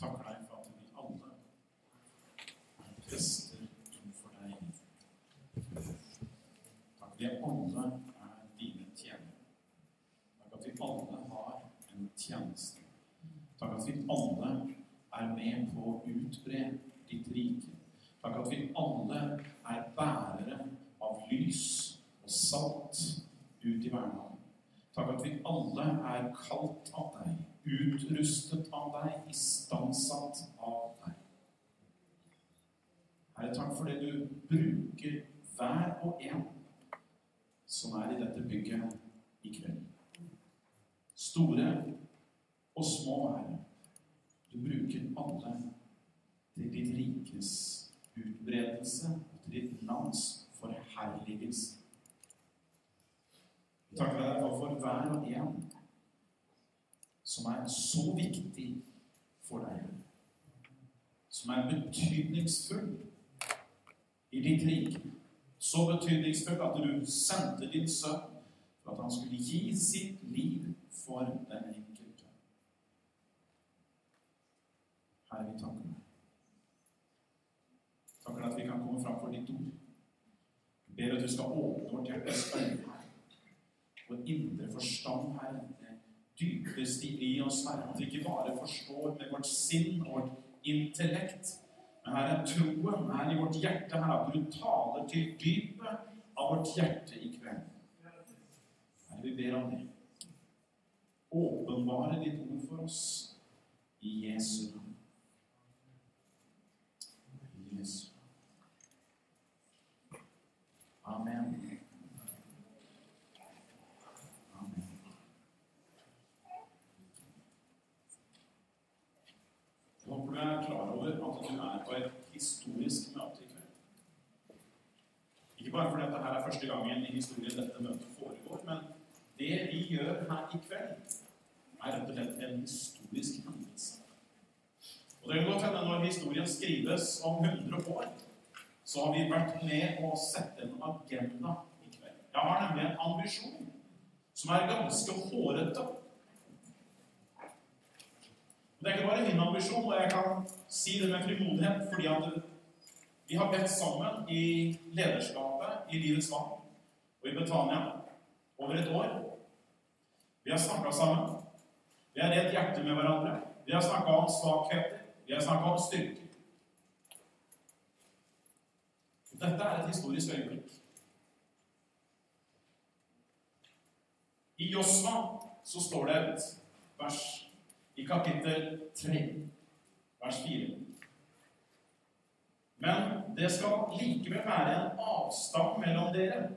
takker deg for at vi alle er prester innenfor deg. Takk vi alle er dine tjenere. Takk at vi alle har en tjeneste. Takk at vi alle er med på å utbre ditt rike. Takk at vi alle er bærere av lys og salt ut i hverdagen. Takk at vi alle er kalt av deg, utrustet av deg, istandsatt av deg. Herre, takk for det du bruker hver og en som er i dette bygget i kveld. Store og små, Herre. Du bruker alle til ditt rikes utbredelse og til ditt navns forherligelse. Vi takker deg for hver og en som er så viktig for deg, som er betydningsfull i ditt rike. Så betydningsfull at du sendte din sønn for at han skulle gi sitt liv for den enkelte. Herre, vi takker deg. Takker at vi kan komme fram for ditt ord. Jeg ber at du skal åpne vårt hjertes øyne vår indre forstand, Herre. Dypeste i oss, Herre. At vi ikke bare forstår med vårt sinn og vårt intellekt, men Herre, troen er i vårt hjerte, Herre, at du taler til dypet av vårt hjerte i kveld. Herre, vi ber om det. Åpenbare ditt ord for oss i Jesu navn. Jesu. Amen. Er klar over at du er på et historisk møte i kveld. Ikke bare fordi dette her er første gangen i historien dette møtet foregår, men det vi gjør her i kveld, er rett og slett en historisk hendelse. Og det kan godt hende når historien skrives om 100 år, så har vi vært med å sette en agenda i kveld. Jeg har nemlig en ambisjon som er ganske hårete. Er ikke bare min ambisjon, og jeg kan si det med frimodighet, fordi at vi har bedt sammen i lederskapet i Livets Vann og i Betania over et år. Vi har snakka sammen. Vi har redd hjerte med hverandre. Vi har snakka om svakheter. Vi har snakka om styrker. Dette er et historisk øyeblikk. I Josva så står det et vers i kapittel 3, vers 4. Men det skal likevel være en avstand mellom dere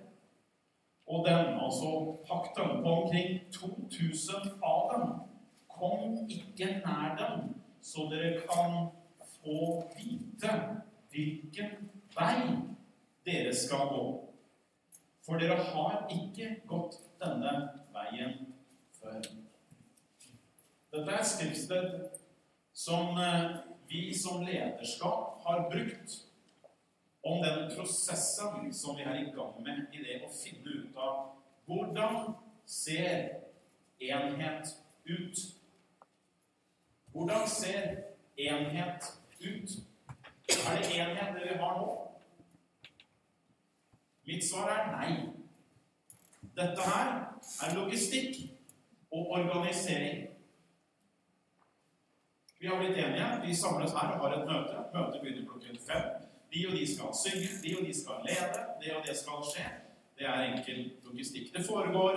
og den, altså pakten, på omkring 2000 av dem. Kom ikke nær dem, så dere kan få vite hvilken vei dere skal gå. For dere har ikke gått denne veien før. Dette er skriftsted som eh, vi som lederskap har brukt om den prosessen som vi er i gang med i det å finne ut av hvordan ser enhet ut? Hvordan ser enhet ut? Er det enhet det vi har nå? Mitt svar er nei. Dette her er logistikk og organisering. Vi har blitt enige. Vi samles her og har et møte. Møtet begynner klokken fem. De og de skal synge, de og de skal lede. Det og det skal skje. Det er enkel logistikk. Det foregår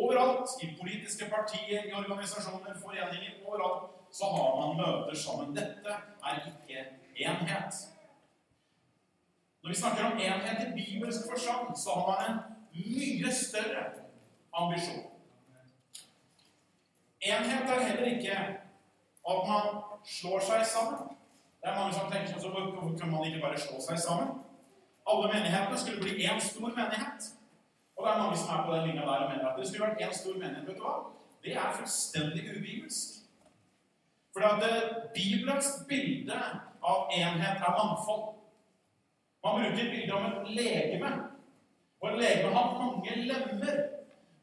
overalt. I politiske partier, i organisasjoner, foreninger. Overalt så har man møter sammen. Dette er ikke enhet. Når vi snakker om enhet i bibelsk forstand, så har man en mye større ambisjon. Enhet er heller ikke at man slår seg sammen. Det er mange som tenker sånn, så hvorfor kan man ikke bare slå seg sammen? Alle menighetene skulle bli én stor menighet. Og det er mange som er på den linja der og mener at det skulle vært én stor menighet. vet du hva? Det er fullstendig ubibelsk. For det, Bibelens bilde av enhet er mangfold. Man bruker bildet om et legeme. Og et legeme har mange lemmer.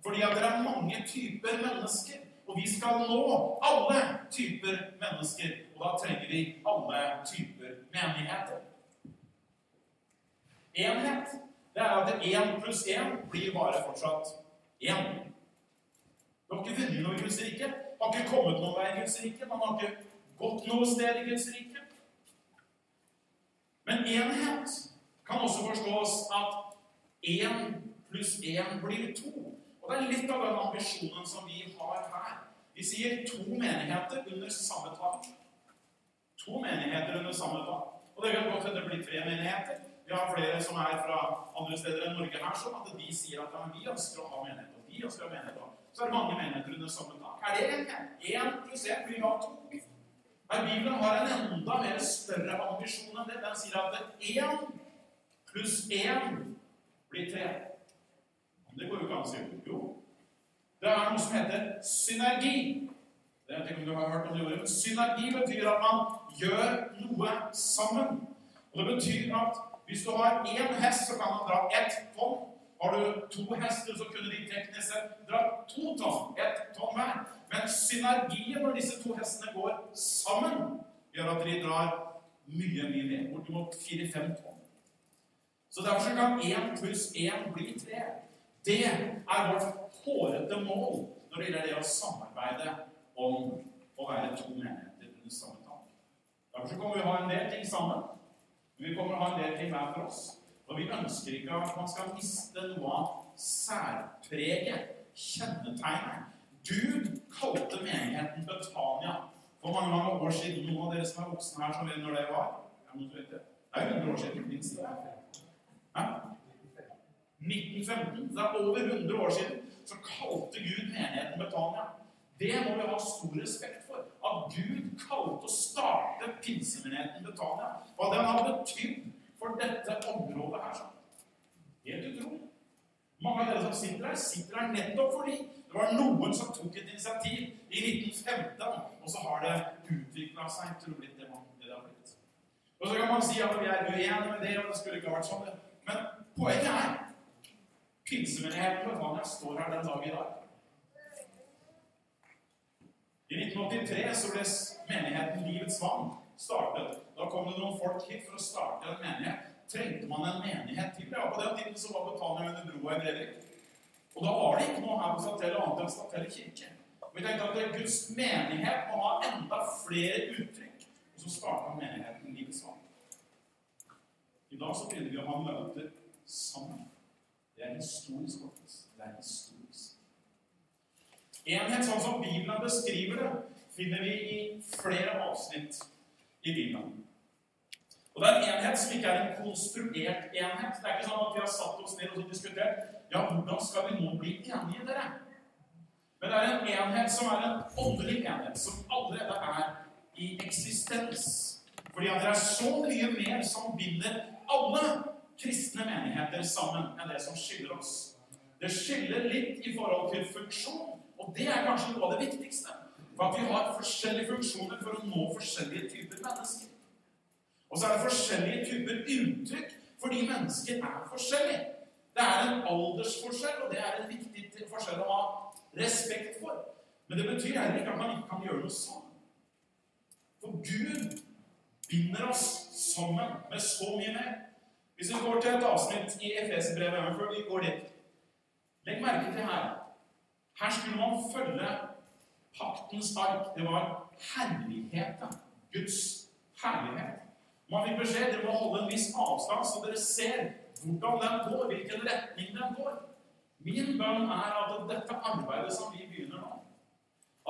Fordi at det er mange typer mennesker. Og vi skal nå alle typer mennesker. Og da trenger vi alle typer menigheter. Enhet det er at én pluss én blir bare fortsatt én. Du har ikke vunnet noe i Guds rike. Har ikke kommet noen vei i Guds rike. Man har ikke gått noe sted i Guds rike. Men enhet kan også forstås at én pluss én blir to. Og det er litt av den ambisjonen som vi har her. Vi sier to menigheter under samme tak. To menigheter under samme tak. Og det kan godt hende det blir tre menigheter. Vi har flere som er fra andre steder enn Norge her, sånn at de sier at vi ønsker å ha menighet. Og vi ønsker å ha menighet. Så er det mange menigheter under samme tak. Er det en én pluss én blir da to? Men Bibelen har en enda mer større ambisjon enn det. Den sier at én pluss én blir tre. Det går jo ikke an. Jo. Det er noe som heter synergi. Det vet ikke om du har hørt om det ordet, men Synergi betyr at man gjør noe sammen. Og Det betyr at hvis du har én hest, så kan man dra ett tonn. Har du to hester, så kunne de teknisk sett dra to tonn. Ett tonn hver. Men synergien når disse to hestene går sammen, gjør at de drar mye, mye mer. Bortimot fire-fem tonn. Så derfor kan én pluss én bli tre. Det er vårt hårete mål når det gjelder det å samarbeide om å være to menigheter under samme tak. Derfor kommer vi å ha en del ting sammen. Men vi kommer å ha en del ting hver for oss. Og vi ønsker ikke at man skal miste noe av særpreget, kjennetegnet. Gud kalte menigheten Betania for mange mange år siden. Noen av dere som er voksne her, som vet når det var? jeg måtte vite. det. er er 100 år siden, minst. Hæ? 1915. Det er over 100 år siden. Så kalte Gud menigheten Betania. Det må vi ha stor respekt for. At Gud kalte å starte pinsemenigheten Betania. Hva den har betydd for dette området her. Helt utrolig. Mange av dere som sitter her, sitter her nettopp fordi det var noen som tok et initiativ i 1915, og så har det utvikla seg til å bli det, det har blitt. Og så kan man si at vi er uenige med det, og det skulle ikke vært sånn. Men poenget er pinsemenigheten jeg står her den dag i dag. I 1983 så ble menigheten Livets Vann startet. Da kom det noen folk hit for å starte en menighet. Trengte man en menighet til? Ja, På den tiden så var Betania under broa i Brevik. Og da var det ikke noe her på Statelle annet enn Statelle kirke. Og vi tenkte at Guds menighet må ha enda flere uttrykk. Og så starta menigheten Livets Vann. I dag så begynner vi å ha møter sammen. Det er historisk. Det er historisk. Enhet sånn som Bibelen beskriver det, finner vi i flere avsnitt i Bibelen. Og Det er en enhet som ikke er en konstruert enhet. Det er ikke sånn at vi har satt oss ned og diskutert ja, hvordan skal vi nå bli enige, dere? Men det er en enhet som er en åndelig enhet, som allerede er i eksistens. Fordi at det er så mye mer som binder alle kristne menigheter sammen enn det som skiller oss. Det skiller litt i forhold til funksjon, og det er kanskje noe av det viktigste. For at vi har forskjellige funksjoner for å nå forskjellige typer mennesker. Og så er det forskjellige typer uttrykk fordi mennesker er forskjellige. Det er en aldersforskjell, og det er en viktig forskjell å ha respekt for. Men det betyr heller ikke at man ikke kan gjøre noe sånn. For Gud binder oss sammen med så mye mer. Hvis vi går til et avsnitt i Efes-brevet før vi går dit Legg merke til her her skulle man følge paktens ark. Det var herligheten. Guds herlighet. Man fikk beskjed dere må holde en viss avstand, så dere ser hvordan den går, hvilken retning den går. Min bønn er at dette arbeidet som vi begynner nå,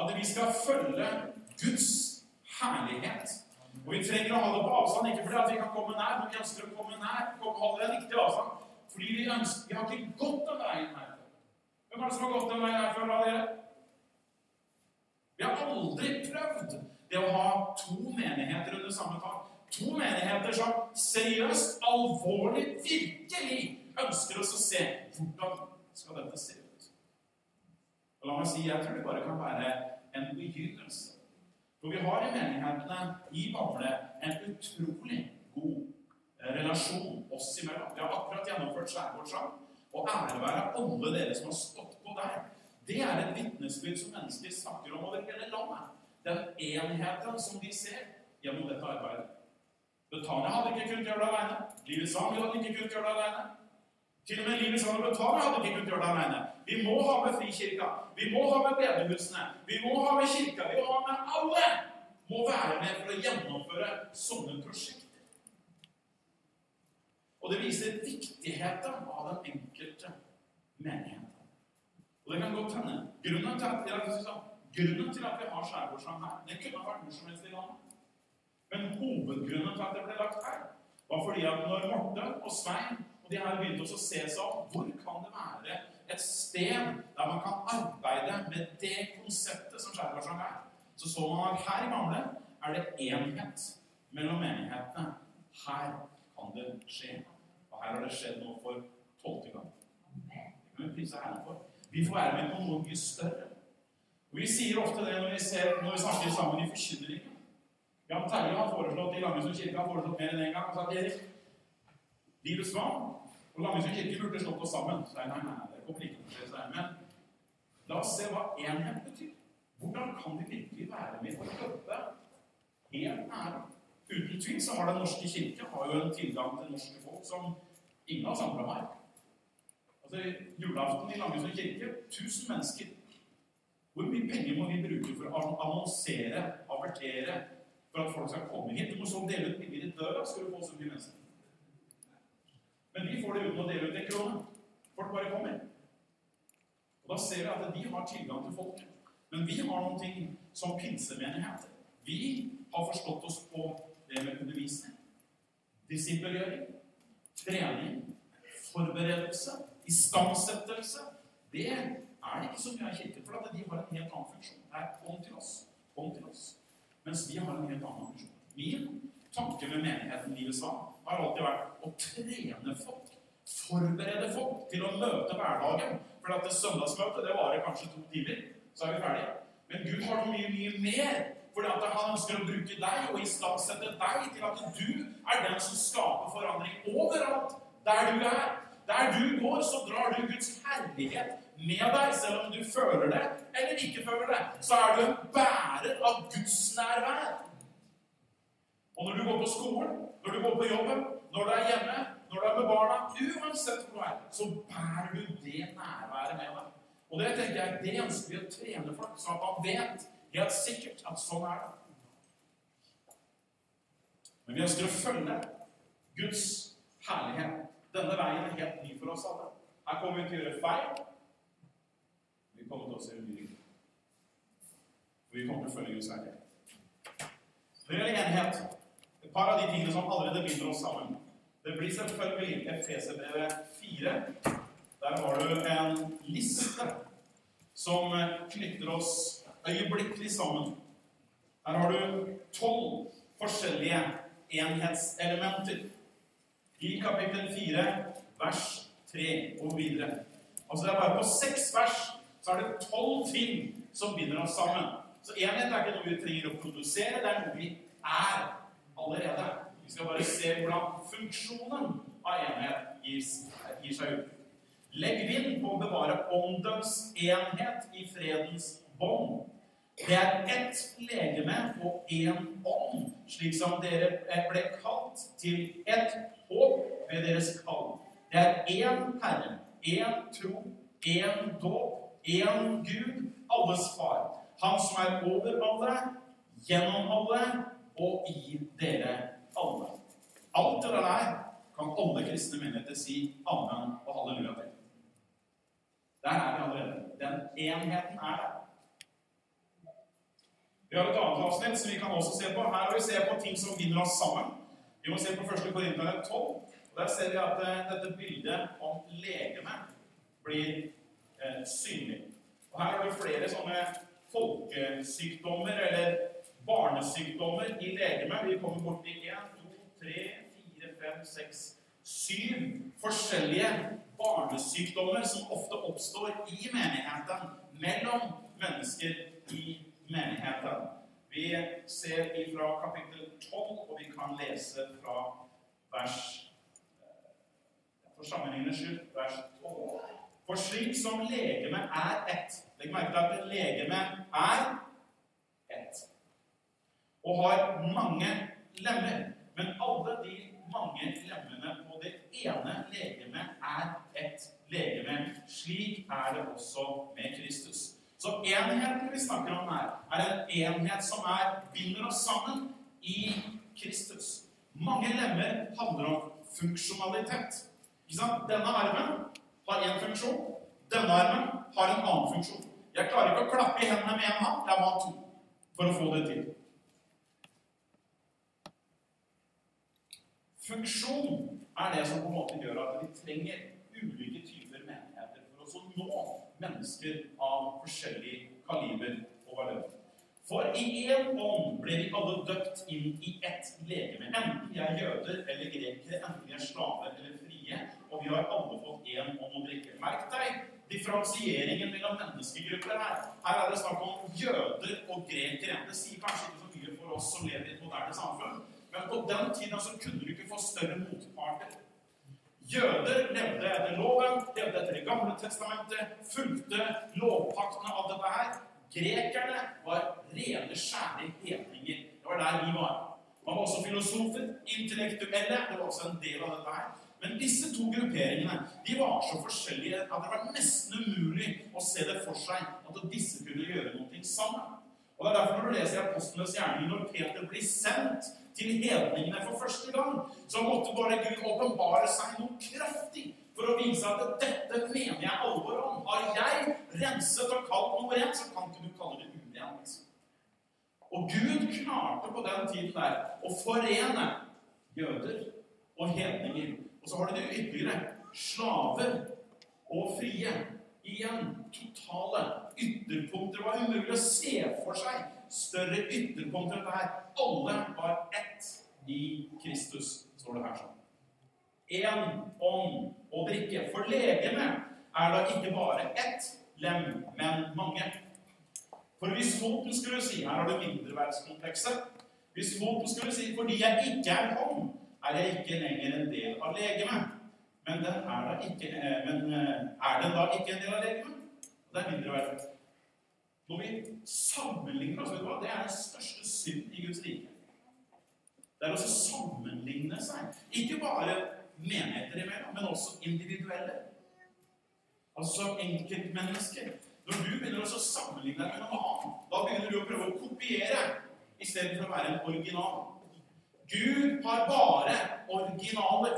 at vi skal følge Guds herlighet. Og vi trenger å ha det på avstand, ikke fordi vi kan komme nær, men vi ønsker å komme nær, holde en riktig avstand. Fordi vi, ønsker, vi har ikke gått den veien her. Hvem er det som har gått den veien her før? Vi har aldri prøvd det å ha to menigheter under samme tak. To menigheter som seriøst, alvorlig, virkelig ønsker oss å se hvordan skal dette se ut. Og la meg si, jeg tror det bare kan være en begynnelse. For vi har i menighetene i Bamble en utrolig god eh, relasjon oss imellom. Vi har akkurat gjennomført skjærgårdssang. Og ære være alle dere som har stått på der. Det er et vitnesbyrd som mennesker snakker om over hele landet. Den enheten som de ser gjennom dette arbeidet. Betania hadde ikke kunnet gjøre det alene. Livets Sang hadde ikke kunnet gjøre det alene. Til og med Livets Sang og Betania hadde ikke kunnet gjøre det alene. Vi må ha med Frikirka. Vi må ha med bedehusene. Vi må ha med kirka. Vi må ha med alle! Må være med for å gjennomføre sånne prosjekter. Og det viser viktigheten av den enkelte menigheten. Og det kan godt hende Grunnen til at, grunnen til at vi har skjærgårdssang her, det kunne vært hvor som i landet. Men hovedgrunnen til at det ble lagt her, var fordi at når Morten og Svein og de her begynte å se seg om hvor kan det være et sted der man kan arbeide med det konseptet som skjærgårdssang er, så så man at her i Gamle er det enhet mellom menighetene. Her kan det skje. Og her har det skjedd noe for tolvte gang. Det kan vi prise Herren for. Vi får være med på noe mye større. Og Vi sier ofte det når vi, ser, når vi snakker sammen i forkynningen. Jan Terje har foreslått i Langesund kirke har foreslått mer enn én en gang. og sa Erik, livets vann og Langesund kirke burde slått oss sammen. Jeg, nei, nei, det kommer ikke til å skje. Men la oss se hva enhet betyr. Hvordan kan de virkelig være med og jobbe helt nære? Uten tvil så har Den norske kirke har jo en tilgang til norske folk som ingen har samla meg. Altså, Julaften i Langesund kirke 1000 mennesker. Hvor mye penger må vi bruke for å annonsere, avertere, for at folk skal komme hit? Du må så dele ut penger i døra skal du få så mye mennesker. Men vi får det uten å dele ut en krone. Folk bare kommer. Og Da ser vi at de har tilgang til folket. Men vi har noen ting som pinsemenighet. Vi har forstått oss på det med undervisning, disippelgjøring, trening, forberedelse istandsettelse, det er det ikke så mye av kirken, for de har en helt annen funksjon. Det er kom til oss, kom til oss. Mens vi har en helt annen funksjon. Min tanke med menigheten Livets Vann har alltid vært å trene folk, forberede folk til å møte hverdagen. For det søndagsmøtet det varer kanskje to timer, så er vi ferdige. Men Gud har noe mye, mye mer. Fordi at Han ønsker å bruke deg og istandsette deg til at du er den som skaper forandring overalt der du er. Der du går, så drar du Guds herlighet med deg, selv om du føler det eller ikke føler det. Så er du en bærer av Guds nærvær. Og når du går på skolen, når du går på jobben, når du er hjemme, når du er med barna, uansett hvor du er, så bærer du det nærværet med deg. Og det tenker jeg, det ønsker vi å trene folk, sånn at man vet helt sikkert at sånn er det. Men vi ønsker å følge Guds herlighet denne veien er helt ny for oss alle. Her kommer vi til å gjøre feil. Vi kommer til å se mye Vi kommer til å følge Guds herlighet. Når det gjelder enighet, et par av de tingene som allerede binder oss sammen Det blir selvfølgelig Efeserbrevet 4. Der har du en liste som knytter oss øyeblikkelig sammen. Her har du tolv forskjellige enhetselementer i kapittel 4, vers 3 og videre. Altså det er bare på seks vers så er det tolv ting som binder oss sammen. Så enhet er ikke noe vi trenger å produsere, det er noe vi er allerede. Vi skal bare se hvordan funksjonen av enhet gir seg ut. Legg vind på å bevare åndens enhet i fredens bånd. Det er ett legeme og én ånd, slik som dere ble kalt til ett håp ved deres kall. Det er én Herre, én tro, én dåp, én Gud, alles far. Han som er over alle, gjennom alle og i dere alle. Alt det der kan alle kristne menigheter si amen. Der er vi allerede. Den enheten er der. Vi har et annet avsnitt som vi kan også se på. Her har vi se på ting som binder oss sammen. Vi må se på 1. Korinterne 12. og Der ser vi at uh, dette bildet om legeme blir eh, synlig. Og Her har vi flere sånne folkesykdommer eller barnesykdommer i legemet. Vi kommer borti 1, 2, 3, 4, 5, 6, 7 forskjellige barnesykdommer som ofte oppstår i menigheten, mellom mennesker i menigheten. Vi ser ifra kapittel 12, og vi kan lese fra vers For sammenlignens skyld vers 12 For slik som legeme er ett Legg merke til at legeme er ett. Og har mange lemmer. Men alle de mange lemmene ene legemet er ett legeme. Slik er det også med Kristus. Så enheten vi snakker om her, er en enhet som er, binder oss sammen i Kristus. Mange lemmer handler om funksjonalitet. Denne armen har én funksjon. Denne armen har en annen funksjon. Jeg klarer ikke å klappe i hendene med én hånd. Jeg må ha to for å få det til. Funksjon er det som på en måte gjør at vi trenger ulike typer menigheter for å nå mennesker av forskjellig kaliber og valør. For i én ånd ble vi alle døpt inn i ett legeme. Enten vi er jøder eller grekere, enten vi er slaver eller frie. Og vi har alle fått én ånd å drikke. Merk deg differensieringen mellom menneskegrupper her. Her er det snakk om jøder og grekere. Det sier kanskje ikke så mye for oss som lever i et moderne samfunn, men på den tiden så kunne du ikke få større motparter. Jøder levde etter loven, levde etter Det gamle testamentet, fulgte lovpaktene av dette her. Grekerne var rene, skjære hedninger. Det var der vi var. Man var også filosofer, intellektuelle. Det var også en del av dette her. Men disse to grupperingene de var så forskjellige at det var nesten umulig å se det for seg at disse kunne gjøre noe sammen. Og det er derfor Når du leser Apostlenes gjerning, når Peter blir sendt til hedningene for første gang, så måtte bare Gud åpenbare seg noe kraftig for å vise at dette mener jeg alvor om. Har jeg renset og kalt noe rent, så kan ikke du kalle det urent. Og Gud klarte på den tiden der å forene jøder og hedninger. Og så har du det ytterligere. Slaver og frie. Igjen totale ytterpunkter. Det var umulig å se for seg større ytterpunkter enn dette her. Alle var ett i Kristus, står det her sånn én ånd og drikke. For legeme er da ikke bare ett lem, men mange. For hvis foten skulle si Her har du mindreverdskomplekset. Hvis foten skulle si fordi jeg ikke er hånd, er jeg ikke lenger en del av legemet. Men, eh, men eh, er den da ikke en del av legemet? Det er mindreverdet. Når vi sammenligner oss, vet du hva? det er den største synd i Guds rike. Det er å sammenligne seg. Ikke bare menigheter imellom, men også individuelle. Altså enkeltmennesker. Når du begynner å sammenligne deg med noe annet, da begynner du å prøve å kopiere istedenfor å være en original. Gud har bare originaler.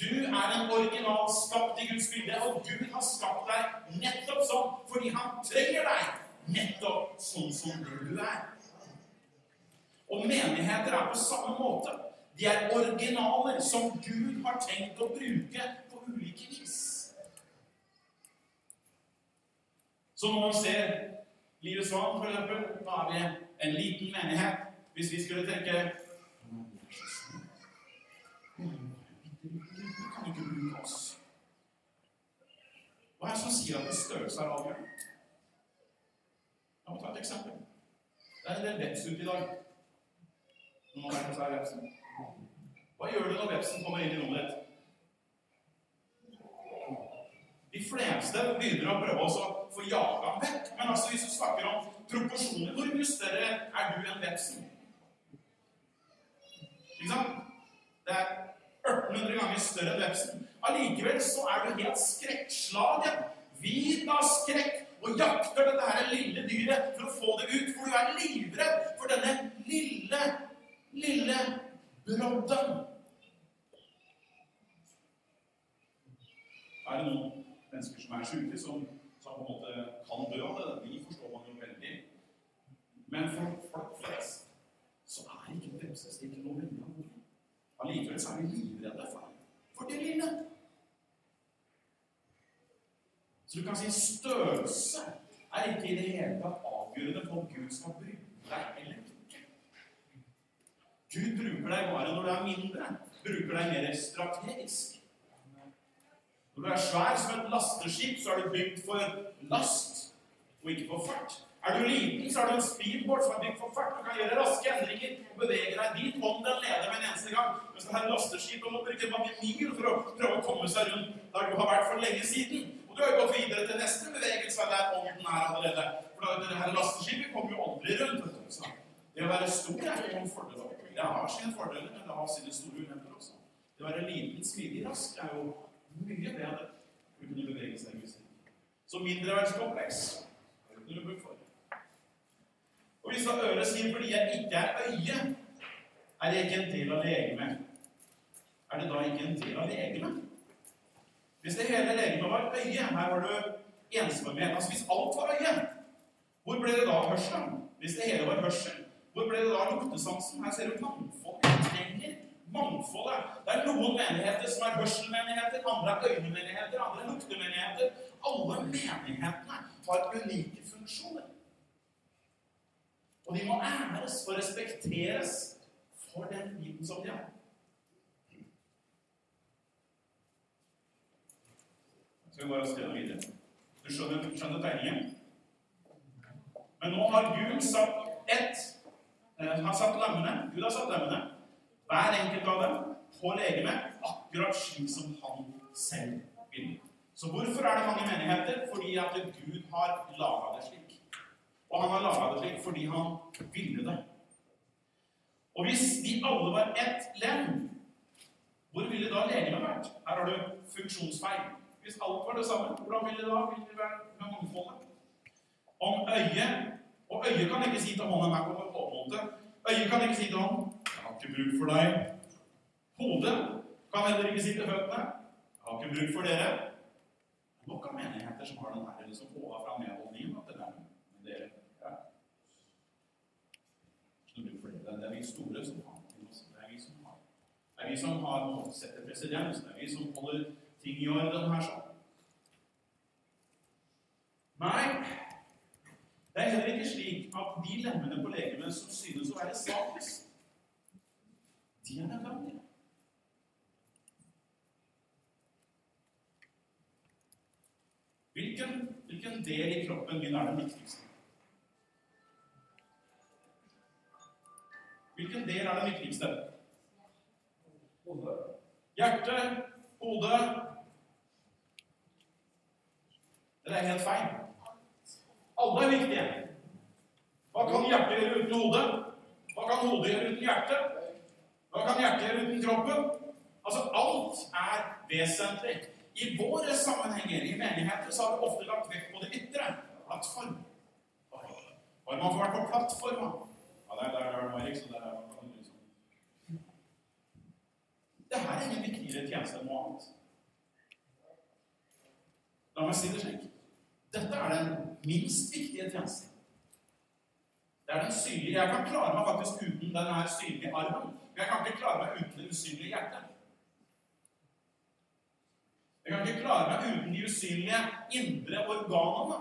Du er en original skapt i Guds bilde, og Gud har skapt deg nettopp sånn fordi han trenger deg nettopp sånn som du er. Og menigheter er på samme måte. De er originaler som Gud har tenkt å bruke på ulike vis. Så når man ser Livets vann, eksempel, da er vi en liten menighet. Hvis vi skulle tenke kan ikke bruke oss. Hva er det som sier at størrelse er avgjørende? La meg ta et eksempel. Det er en del veps ute i dag. Noen har vært seg vepsen. Hva gjør du når vepsen kommer inn i rommet ditt? De fleste begynner å prøve å få jaga den vekk. Men altså, hvis du snakker om proporsjoner Hvor mye større er du enn vepsen? Ikke sant? Det er 1800 ganger større enn vepsen. Allikevel så er du helt skrekkslagen. Hvit av skrekk og jakter dette her lille dyret for å få det ut. For du er livredd for denne lille, lille brodden. er det noen mennesker som er syke, som, på en måte kan dø av det. De forstår man jo veldig. Men for folk flest så er ikke bremsestikken noe alvorlig. Allikevel så er vi livredde for det lille. Så du kan si størrelse er ikke i det hele tatt avgjørende for om Gud skal bruke deg eller ikke. Gud bruker deg bare når du er mindre. Bruker deg mer strategisk. Når du er svær som et lasteskip, så er du bygd for last og ikke for fart. Er du liten, så er du en speedboard som er bygd for fart. Du kan gjøre raske endringer og bevege deg dit om den leder med en eneste gang. Mens det her lasteskipet må bruke mange mil for å prøve å komme seg rundt der du har vært for lenge siden. Og du har jo gått videre til neste bevegelse der ånden er allerede. For det her lasteskipet kommer jo aldri rundt. vet du. Det å være stor er jo noen fordel. Det har sine fordeler, men det har sine store ulemper også. Det å være liten, smidig, rask er jo mye bedre uten å bevege seg i Guds rike. Så mindreverdskompleks har du noe for. Og hvis da øret sier 'fordi jeg ikke er øye', er jeg ikke en del av legemet. Er det da ikke en del av legemet? Hvis det hele legemet var øye, her har du ensformighet Altså hvis alt var øye, hvor ble det da hørselen? Hvis det hele var hørsel, hvor ble det da luktesansen? Her ser du mangfold. Vi trenger mangfoldet. Det er noen menigheter som er hørselmenigheter, andre er øynemenigheter, andre er luktemenigheter. Alle menighetene har unike funksjoner. Og de må æres og respekteres for den biten som de er. Skal vi bare gjennom videre? Du skjønner, skjønner tegningen? Men nå har Gud satt ett eh, Han har satt lemmene. Gud har satt lemmene. Hver enkelt av dem på legemet, akkurat slik som han selv vil. Så hvorfor er det mange menigheter? Fordi at Gud har laga det slik. Og han har laga det slik fordi han ville det. Og hvis de alle var ett lem, hvor ville da legemet vært? Her har du funksjonsfeil. Hvis alt var det samme, hvordan ville det da ville det være med mangfoldet? Om øyet Og øyet kan ikke si til hånden her kommer påmåte. Øyet kan ikke si til hånden 'Jeg har ikke bruk for deg'. Hodet kan heller ikke si til føttene 'Jeg har ikke bruk for dere'. Nok av menigheter som har den her liksom overfra medholdningen at det er men dere ja. Det er vi store som har det er vi som har det er vi som har setter presedens. Det er vi som holder ting i orden her sånn. Nei, det er heller ikke slik at de lemmene på legemet som synes å være svakest, de er nødvendige. Hvilken, hvilken del i kroppen min er den viktigste? Hvilken del er den viktigste? Hjerte, hode Det er helt feil. Alle er viktige. Hva kan hjertet gjøre uten hodet? Hva kan hodet gjøre uten hjertet? Hva kan hjertet gjøre uten kroppen? Altså, alt er vesentlig. I våre sammenhenger i menigheter så har vi ofte lagt vekt på det ytre. Plattform. Bare man får vært på plattforma? Ja, der, der, der var Erik, så der er liksom. Det her er ingen viktigere tjeneste enn noe annet. La meg si det slik. Dette er den minst viktige tjenesten. Det er den synlige. Jeg kan klare meg faktisk uten den her synlige armen. Men jeg kan ikke klare meg uten det usynlige hjertet. Jeg kan ikke klare meg uten de usynlige indre organene.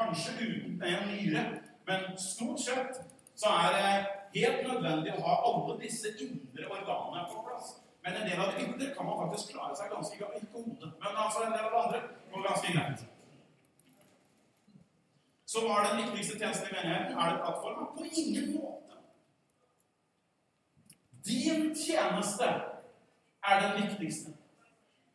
Kanskje uten en nyre, men stort sett så er det helt nødvendig å ha alle disse indre organene på plass. Men en del av det indre kan man faktisk klare seg ganske greit. Ikke hodet, men altså en del av det andre går ganske greit. Så hva er den viktigste tjenesten i menigheten? Er det plattformen? På ingen måte. Din tjeneste er den viktigste.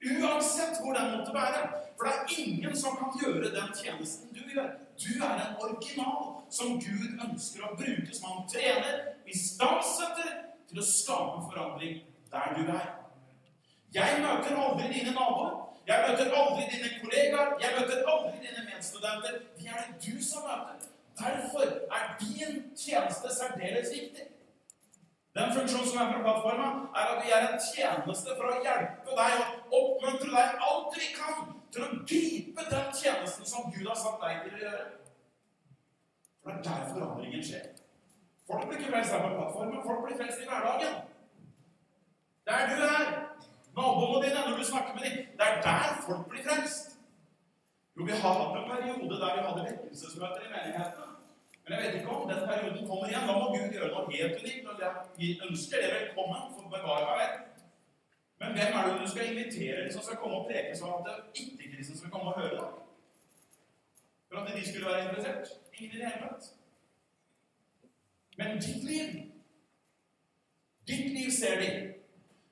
Uansett hvor den måtte være. For det er ingen som kan gjøre den tjenesten du gjør. Du er en original som Gud ønsker å bruke, som han trener, istandsetter til å skape forandring der du er. Jeg møter aldri dine naboer. Jeg møter aldri dine kollegaer. Jeg møter aldri dine medstudenter. De er det du som møter. Derfor er din tjeneste særdeles viktig. Den funksjonen som er fra plattforma, er at vi er en tjeneste for å hjelpe deg og oppmuntre deg alt vi kan til å gripe den tjenesten som Gud har satt deg til å gjøre. For det er der forandringen skjer. Folk blir ikke frelst her på plattformen, folk blir frelst i hverdagen. Der du er. Naboene dine, når du snakker med dem. Det er der folk blir frelst. Jo, vi har hatt en periode der vi hadde vekkelsesmøter i menighetene. Men jeg vet ikke om den perioden kommer igjen. Da må Gud gjøre noe helt unikt. og Vi ønsker det velkommen. for bevare meg vel. Men hvem er det du skal invitere som skal komme og preke sånn at ikke-kristne skal komme og høre det? For at de skulle være interessert? Ingen i det hele tatt. Men ditt liv Ditt liv ser de.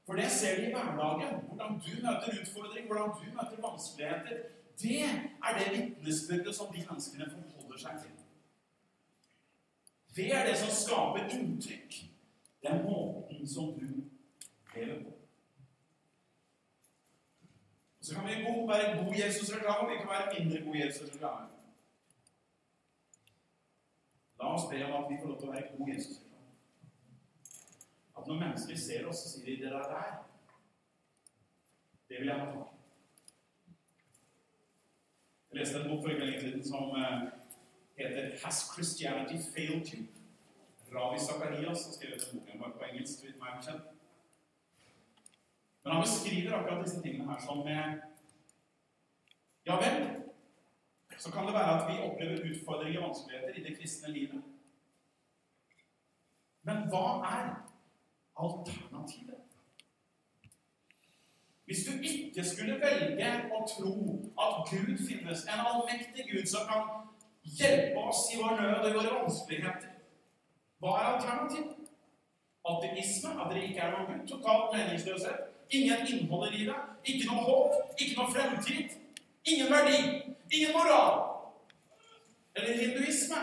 For det ser de i hverdagen. Hvordan du møter utfordring, hvordan du møter vanskeligheter. Det er det vitnesbyrdet som de menneskene forholder seg til. Det er det som skaper inntrykk. Det er måten som du lever på. Så kan vi være god Jesus-reklame, vi kan være mindre god Jesus-reklame. La oss be om at vi får lov til å være god Jesus-reklame. At når mennesker ser oss, så sier de 'det der der'. Det vil jeg ha tak i. Jeg leste en bok for ikke lenge siden som eh, heter 'Has Christianity Failed You?' Ravi Zakarias har skrevet den boken bare på engelsk. Vet meg bekjent. Men han beskriver akkurat disse tingene her som med Ja vel, så kan det være at vi opplever utfordringer og vanskeligheter i det kristne livet. Men hva er alternativet? Hvis du ikke skulle velge å tro at Gud finnes, en allmektig Gud som kan hjelpe oss i vår nød og i våre vanskeligheter, hva er alternativet? Ateisme, at det ikke er noe Gud, total meningsløshet, ingen innhold i livet, ikke noe håp, ikke noe fremtid, ingen verdi, ingen moral. Eller hinduisme,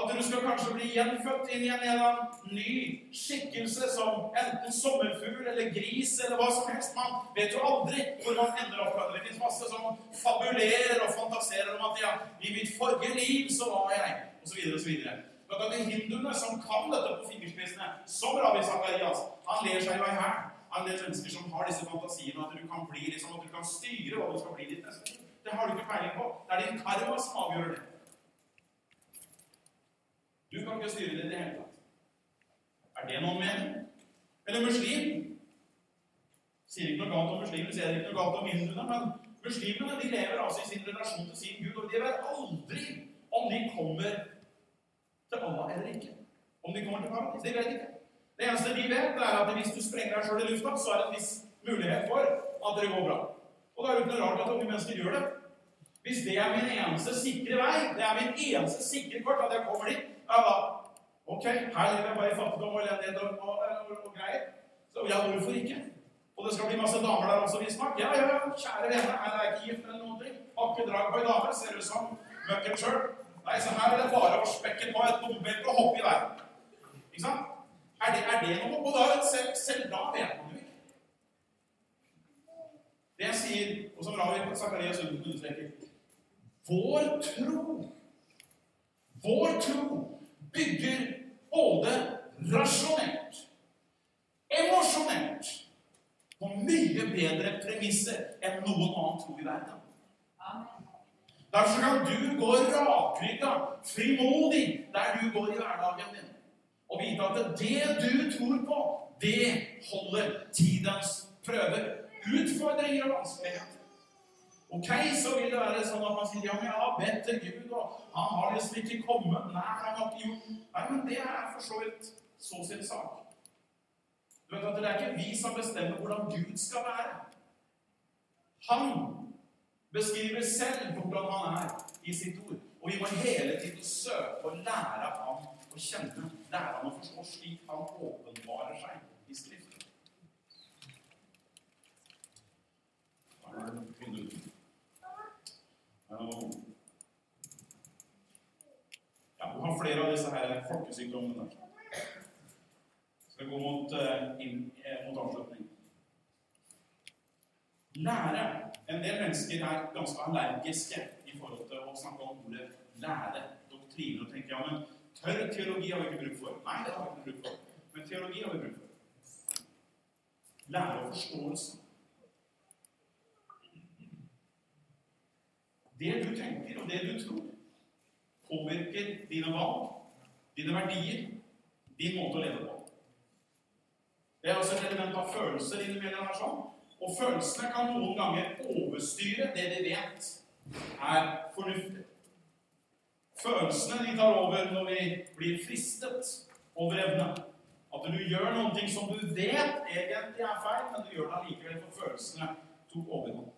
at du skal kanskje bli gjenfødt inn i en ny skikkelse som enten sommerfugl eller gris eller hva som helst. Man vet jo aldri hvor man ender opp. Det fins masse som fabulerer og fantaserer om at ja, i mitt forrige liv så var jeg osv. osv. Men de hinduene som kan dette på fingerspissene, som Ravi Zakarias, han ler seg jo i hæl av en del mennesker som har disse fantasiene at du kan bli liksom, at du kan styre hva du skal bli ditt neste. Det har du ikke peiling på. Det er din karma som avgjør det. Du kan ikke styre det i det hele tatt. Er det noen mening? Eller muslim? Sier ikke noe galt om muslimer, sier ikke noe galt om hinduene, men muslimene de lever altså i sin relasjon til sin gud, og de vet aldri om de kommer til Allah eller ikke. Om de kommer til paradis. De vet ikke. Det eneste de vet, er at hvis du sprenger deg sjøl i lufta, så er det en viss mulighet for at det går bra. Og da er det ikke noe rart at unge mennesker gjør det. Hvis det er min eneste sikre vei, det er min eneste sikre kort at jeg kommer dit, ja da Ok, her lever jeg bare i fattigdom og elendighet og, og, og, greier. Så ja, hvorfor ikke? Og det skal bli masse damer der også, visstnok. Ja, ja, kjære vene, her er jeg ikke gift eller noen ting. Har ikke drag på ei dame. Ser ut som møkken sjøl. Nei, så her er det bare å spekke på et bombelte og hoppe i veien. Ikke sant? Er det, er det noe? Og da, selv, selv da vet man jo ikke. Det jeg sier, og som Ravi Zakarias understreker Vår tro Vår tro bygger både rasjonelt, emosjonelt på mye bedre premisser enn noen annen tro i verden. Derfor kan du gå rakrygga, frimodig, der du går i hverdagen din, og vite at det du tror på, det holder tidens prøver, utfordringer og vanskeligheter. Ok, så vil det være sånn at man sier ja, men jeg har bedt til Gud, og han har liksom ikke kommet. Nei, han har ikke gjort Nei, men det er for så vidt så sin sak. Du vet at Det er ikke vi som bestemmer hvordan Gud skal være. Han beskriver selv hvordan han er i sitt ord. Og vi må hele tiden søke å lære ham og kjenne, lære ham å forstå slik han åpenbarer seg i Skriften. Da er det ja, vi har flere av disse her folkesykdommene. Så det går mot, uh, inn, eh, mot avslutning. Lære. En del mennesker er ganske allergiske i forhold til å snakke om ordet lære. Doktriner. Og tenker ja, men tørr teologi har vi ikke bruk for. Nei, det har vi ikke bruk for. Men teologi har vi bruk for. Lære og forståelse. Det du tenker, og det du tror, påvirker dine valg, dine verdier, din måte å leve på. Det er også et element av følelser innimellom her sånn. Og følelsene kan noen ganger overstyre det vi vet er fornuftig. Følelsene de tar over når vi blir fristet over evne. At du gjør noe som du vet egentlig er feil, men du gjør det allikevel for følelsene tok overhånd.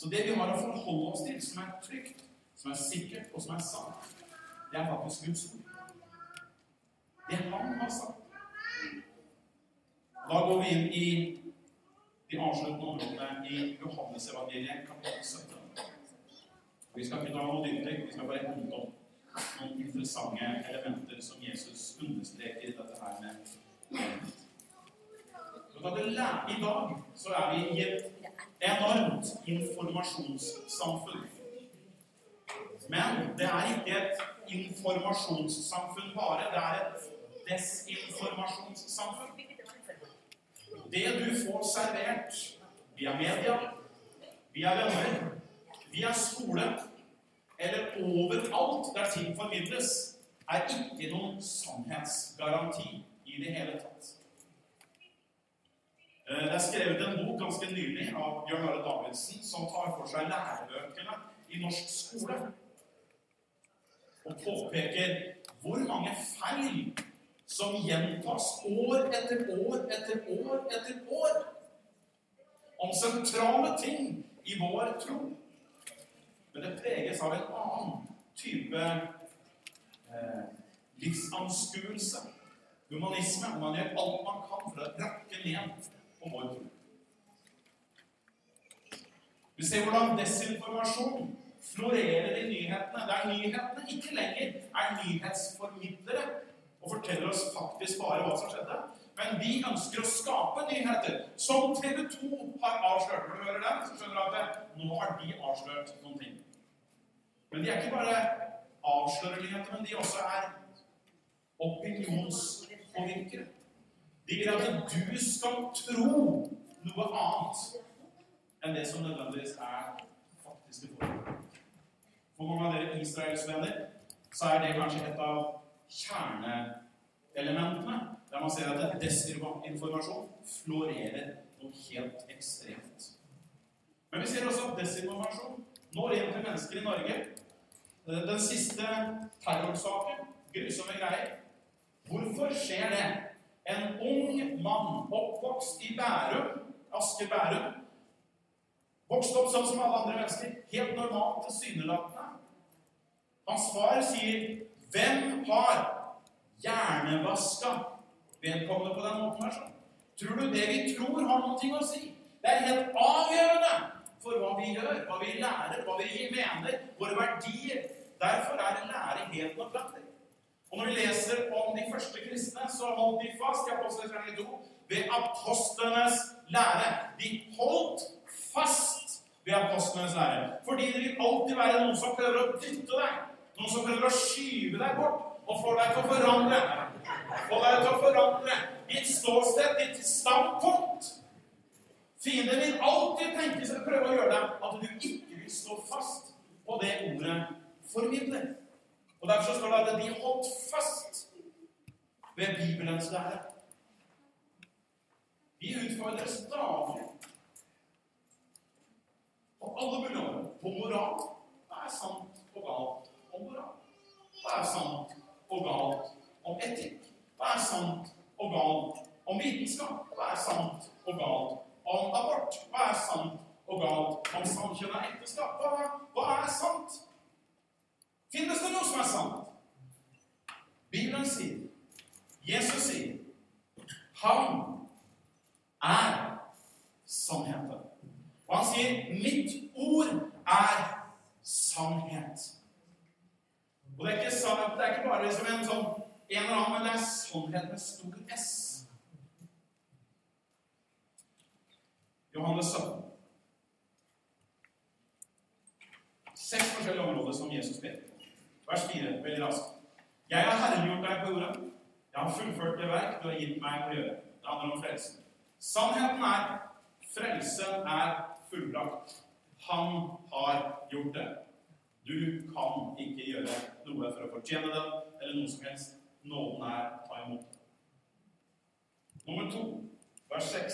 Så det vi har å forholde oss til, som er trygt, som er sikkert, og som er sant, det er faktisk Guds ord. Det han har sagt. Da går vi inn i de avsluttende områdene i Johannesevangeliet kapittel 17. Vi skal ikke ta noe dypdykk, vi skal bare hente opp noen interessante elementer som Jesus understreker i dette her med I dag så er vi i et enormt informasjonssamfunn. Men det er ikke et informasjonssamfunn bare. Det er et desinformasjonssamfunn. Det du får servert via media, via venner, via skole eller overalt der ting formidles, er ikke noen sannhetsgaranti i det hele tatt. Eh, det er skrevet en bok ganske nylig av Bjørn Are Davidsen som tar for seg lærebøkene i norsk skole. Og påpeker hvor mange feil som gjentas år etter år etter år etter år om sentrale ting i vår tro. Men det preges av en annen type eh, livsanskuelse. Humanisme. Man gjør alt man kan for å rakke ned på vår. Vi ser hvordan desinformasjon florerer i nyhetene, der nyhetene ikke lenger er nyhetsformidlere og forteller oss faktisk bare hva som skjedde. Men vi ønsker å skape nyheter, som TV 2 har avslørt. Når du hører dem, så skjønner du at nå har de avslørt noen ting. Men de er ikke bare avslørernyheter, men de også er opinionspåvirkere. De vil at du skal tro noe annet enn det som nødvendigvis er faktiske forhold. For mange av dere israelsvenner så er det kanskje et av kjerneelementene der man ser at desinformasjon florerer noe helt ekstremt. Men vi ser også at desinformasjon når inn til mennesker i Norge. Den siste terrorsaken, grusomme greier. Hvorfor skjer det? En ung mann oppvokst i Bærum, Asker Bærum, vokste opp sånn som alle andre mennesker, helt normalt tilsynelatende. Hans far sier 'Hvem har hjernevaska vedkommende på den måten her?' sånn? Tror du det vi tror, har noe å si? Det er helt avgjørende for hva vi gjør, hva vi lærer, hva vi mener, våre verdier. Derfor er lære helt nødvendig. Og når vi leser om de første kristne, så holdt de fast i Apostlenes 2 ved apostlenes lære. De holdt fast ved apostlenes lære. Fordi det vil alltid være noen som prøver å dytte deg, noen som prøver å skyve deg bort og få deg til å forandre. Få deg til å forandre ditt ståsted, ditt standpunkt. Fienden vil alltid tenke seg å prøve å gjøre deg at du ikke vil stå fast på det ordet formidler. Og Derfor står det at de holdt fast ved Bibelens lære. Vi utfordres daglig på alle mulige på moral. Hva er sant og galt om moral? Hva er sant og galt om etikk? Hva er sant og galt om vitenskap? Hva er sant og galt om abort. Hva er sant og galt om samkjønna ekteskap? Hva, hva er sant? Finnes det noe som er sant? Bibelen sier, Jesus sier, han er sannheten. Og han sier, 'Mitt ord er sannhet'. Og det er ikke, sant, det er ikke bare liksom en sånn en eller annen, men det er sannhet med stor S. Johannes 17. Seks forskjellige områder som Jesus ber. Vers 4, veldig raskt. Jeg har herliggjort deg på jorda. Jeg har fullført det verk du har gitt meg å gjøre. Det handler om frelsen. Sannheten er frelsen er fullbrakt. Han har gjort det. Du kan ikke gjøre noe for å fortjene det, eller noe som helst. Nåden er ta imot. Nummer to, vers 6.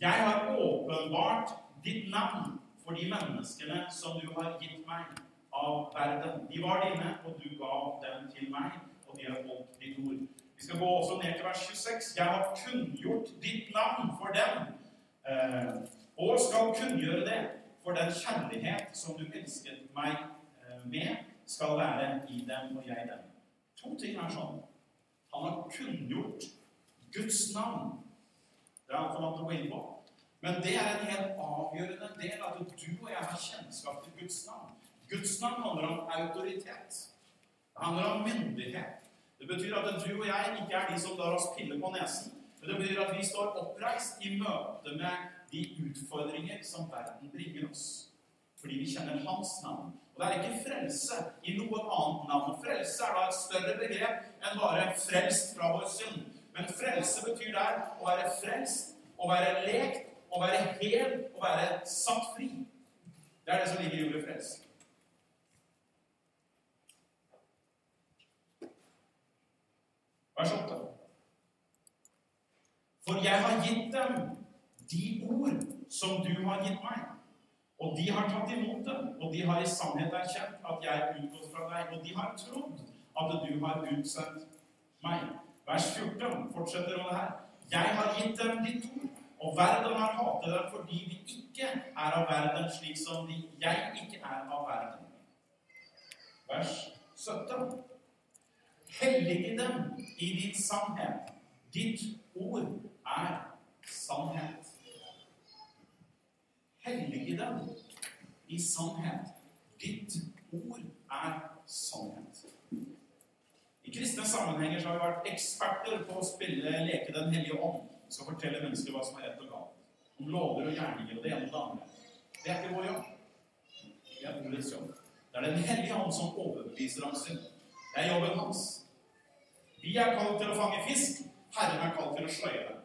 Jeg har åpenbart ditt navn for de menneskene som du har gitt meg av verden. De var dine, og du ga dem til meg, og de har holdt ditt ord. Vi skal gå også ned til vers 26. Jeg har kunngjort ditt navn for dem, eh, og skal kunngjøre det for den kjærlighet som du elsket meg eh, med, skal være i dem og jeg dem. To ting er sånn. Han har kunngjort Guds navn Det har han kommet inn på. Men det er en helt avgjørende del at du og jeg har kjennskap til Guds navn. Guds navn handler om autoritet. Det handler om myndighet. Det betyr at du og jeg ikke er de som lar oss pille på nesen. Men det betyr at vi står oppreist i møte med de utfordringer som verden bringer oss. Fordi vi kjenner Hans navn. Det er ikke frelse i noe annet navn. Frelse er da et større begrep enn bare frelst fra vår synd. Men frelse betyr der å være frelst, å være lekt, å være hel, å være satt fri. Det er det som ligger i ordet frelse. Vers 8. For jeg har gitt dem de ord som du har gitt meg. Og de har tatt imot det, og de har i sannhet erkjent at jeg er utgått fra deg. Og de har trodd at du har utsendt meg. Vers 14 fortsetter det her. Jeg har gitt dem ditt ord, og verden har hatet dem fordi de ikke er av verden, slik som de, jeg ikke er av verden. Vers 17. Hellige dem i din sannhet. Ditt ord er sannhet. Hellige dem i sannhet. Ditt ord er sannhet. I kristne sammenhenger så har vi vært eksperter på å spille leke Den hellige ånd. Vi skal fortelle mennesker hva som er rett og galt. Om lover og gjerninger og det ene og det andre. Det er ikke vår jobb. Det er ordets jobb. Det er Den hellige ånd som overbeviser ham sin. Det er jobben hans. Vi er kalt til å fange fisk. Herren er kalt til å sløye dem.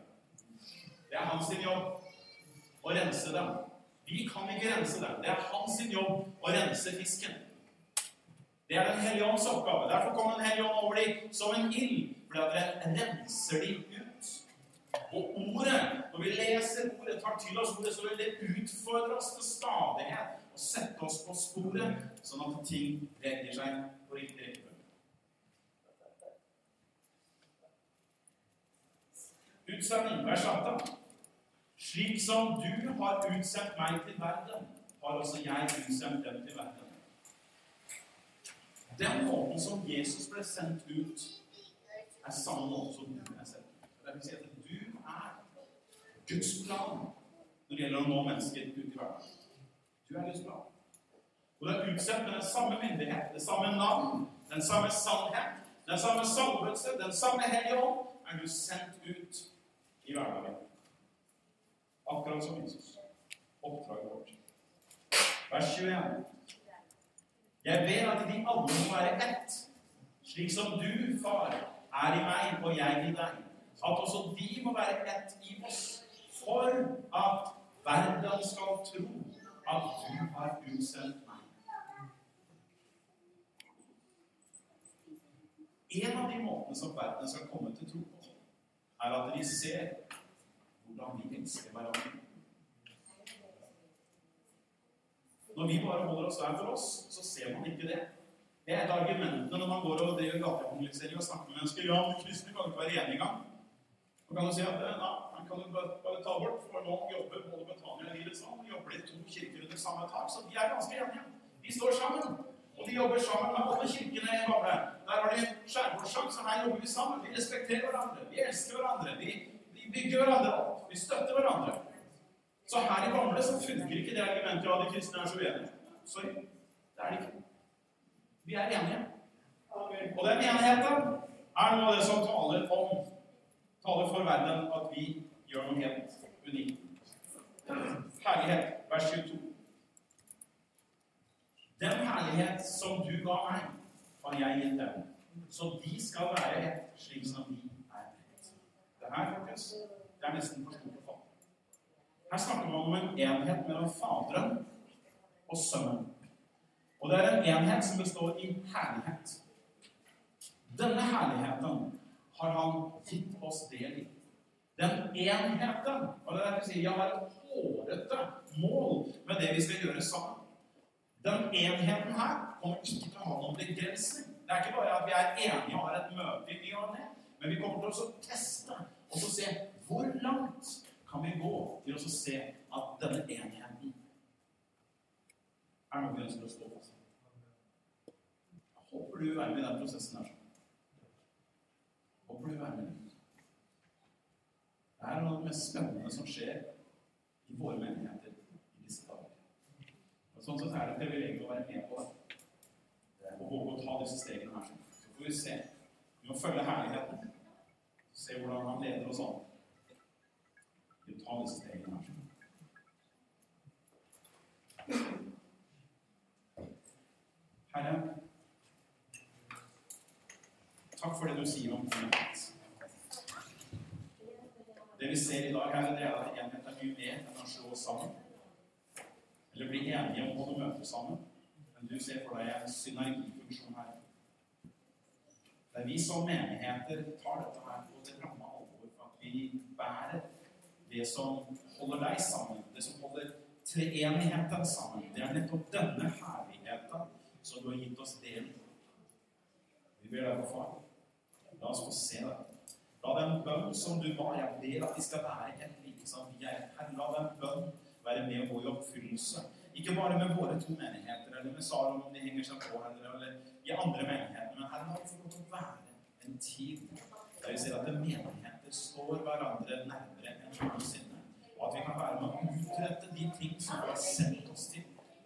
Det er hans jobb å rense dem. Vi kan ikke rense dem. Det er hans jobb å rense fisken. Det er Den hellige ånds oppgave. Derfor kom Den hellige ånd over dem som en ild, fordi dere renser dem ut. Og ordet, når vi leser ordet, tar til oss ordet, så vil det utfordre oss til stadighet og sette oss på sporet, sånn at ting legger seg på riktig rekkefølge. Utsending, vers 18. Slik som du har utsendt meg til verden, har også jeg utsendt dem til verden. Den måten som Jesus ble sendt ut, er samme måte som du er sendt ut. Det vil si at du er Guds plan når det gjelder å nå mennesker ut i verden. Du er Guds plan. Og du er utsendt med den samme myndighet, det samme navn, den samme sannhet, den samme salvelse, den samme hellige ånd, er du sendt ut i hverdagen. Akkurat som Jesus. Oppdraget vårt. Vers 21. Jeg ber at de alle må være ett, slik som du, far, er i meg og jeg i deg. At også de må være ett i oss, for at verden skal tro at du har utsendt meg. En av de måtene som verden skal komme til tro på, er at de ser hvordan vi elsker hverandre. Når vi bare holder oss hver for oss, så ser man ikke det. Det er et av argumentene når man går og driver gatekommunisering og snakker med mennesker. Ja, men kristne kan ikke være enige engang. Man kan du si at ja, man kan bare, bare ta bort, for noen jobber både Betania og Livets Navn. Jobber de to kirker under samme tak, så de er ganske enige. De står sammen. Og de jobber sammen med alle kirkene i gamle. Der har de skjærgårdssang, så her jobber vi sammen. Vi respekterer hverandre. Vi elsker hverandre. Vi, vi bygger hverandre opp. Vi støtter hverandre. Så her i Bamble så funker ikke det argumentet at de kristne er så uenige. Sorry. Det er det ikke. Vi er enige. Og den enigheten er noe av det som taler om taler for verden at vi gjør noe helt unikt. Herlighet, vers 22. Den herlighet som du ga meg, har jeg gitt dem. Så de skal være ett, slik som vi. Det her, folkens, det er nesten for stort å fatte. Her snakker man om en enhet mellom Faderen og Sønnen. Og det er en enhet som består i herlighet. Denne herligheten har han gitt oss del i. Den enheten og det er si, Jeg har et hårete mål med det vi skal gjøre sammen. Den enheten her kommer ikke til å ha noen begrensning. Det er ikke bare at vi er enige og har et møte i men vi kommer til å teste og så se hvor langt kan vi gå til å se at denne enheten er noe vi ønsker å stå fast Jeg håper du vil være med i den prosessen her. Håper du vil være med. Det er noe av det mest spennende som skjer i våre menigheter i disse dager. Og sånn sett er det et privilegium å være med på det. Og våge å ta disse stegene her. Så får vi se. Vi må følge herligheten. Se hvordan han leder oss an. Vi tar disse stegene her. Herre, takk for det du sier om enhet. Det vi ser i dag, Herre, det er at enhet er mye mer enn å slå oss sammen. Eller bli enige om å møte sammen. Men du ser for deg en synergifunksjon her. Der vi som menigheter tar dette her på det ramme alvor for at vi bærer det som holder deg sammen, det som holder treenigheten sammen. Det er nettopp denne herligheten som du har gitt oss del i. Vi ber deg, far, la oss få se det. La den bønn som du ba, jeg ber at vi skal være helt like som vi er. La den bønn være med og i oppfyllelse. Ikke bare med våre to menigheter, eller med Sarum om de henger seg på, eller, eller i andre menigheter, men Herre, må vi få lov til å være en tid der vi ser at menigheter står hverandre nærmere enn noensinne. Og at vi kan være med å utrette de ting som vi har sendt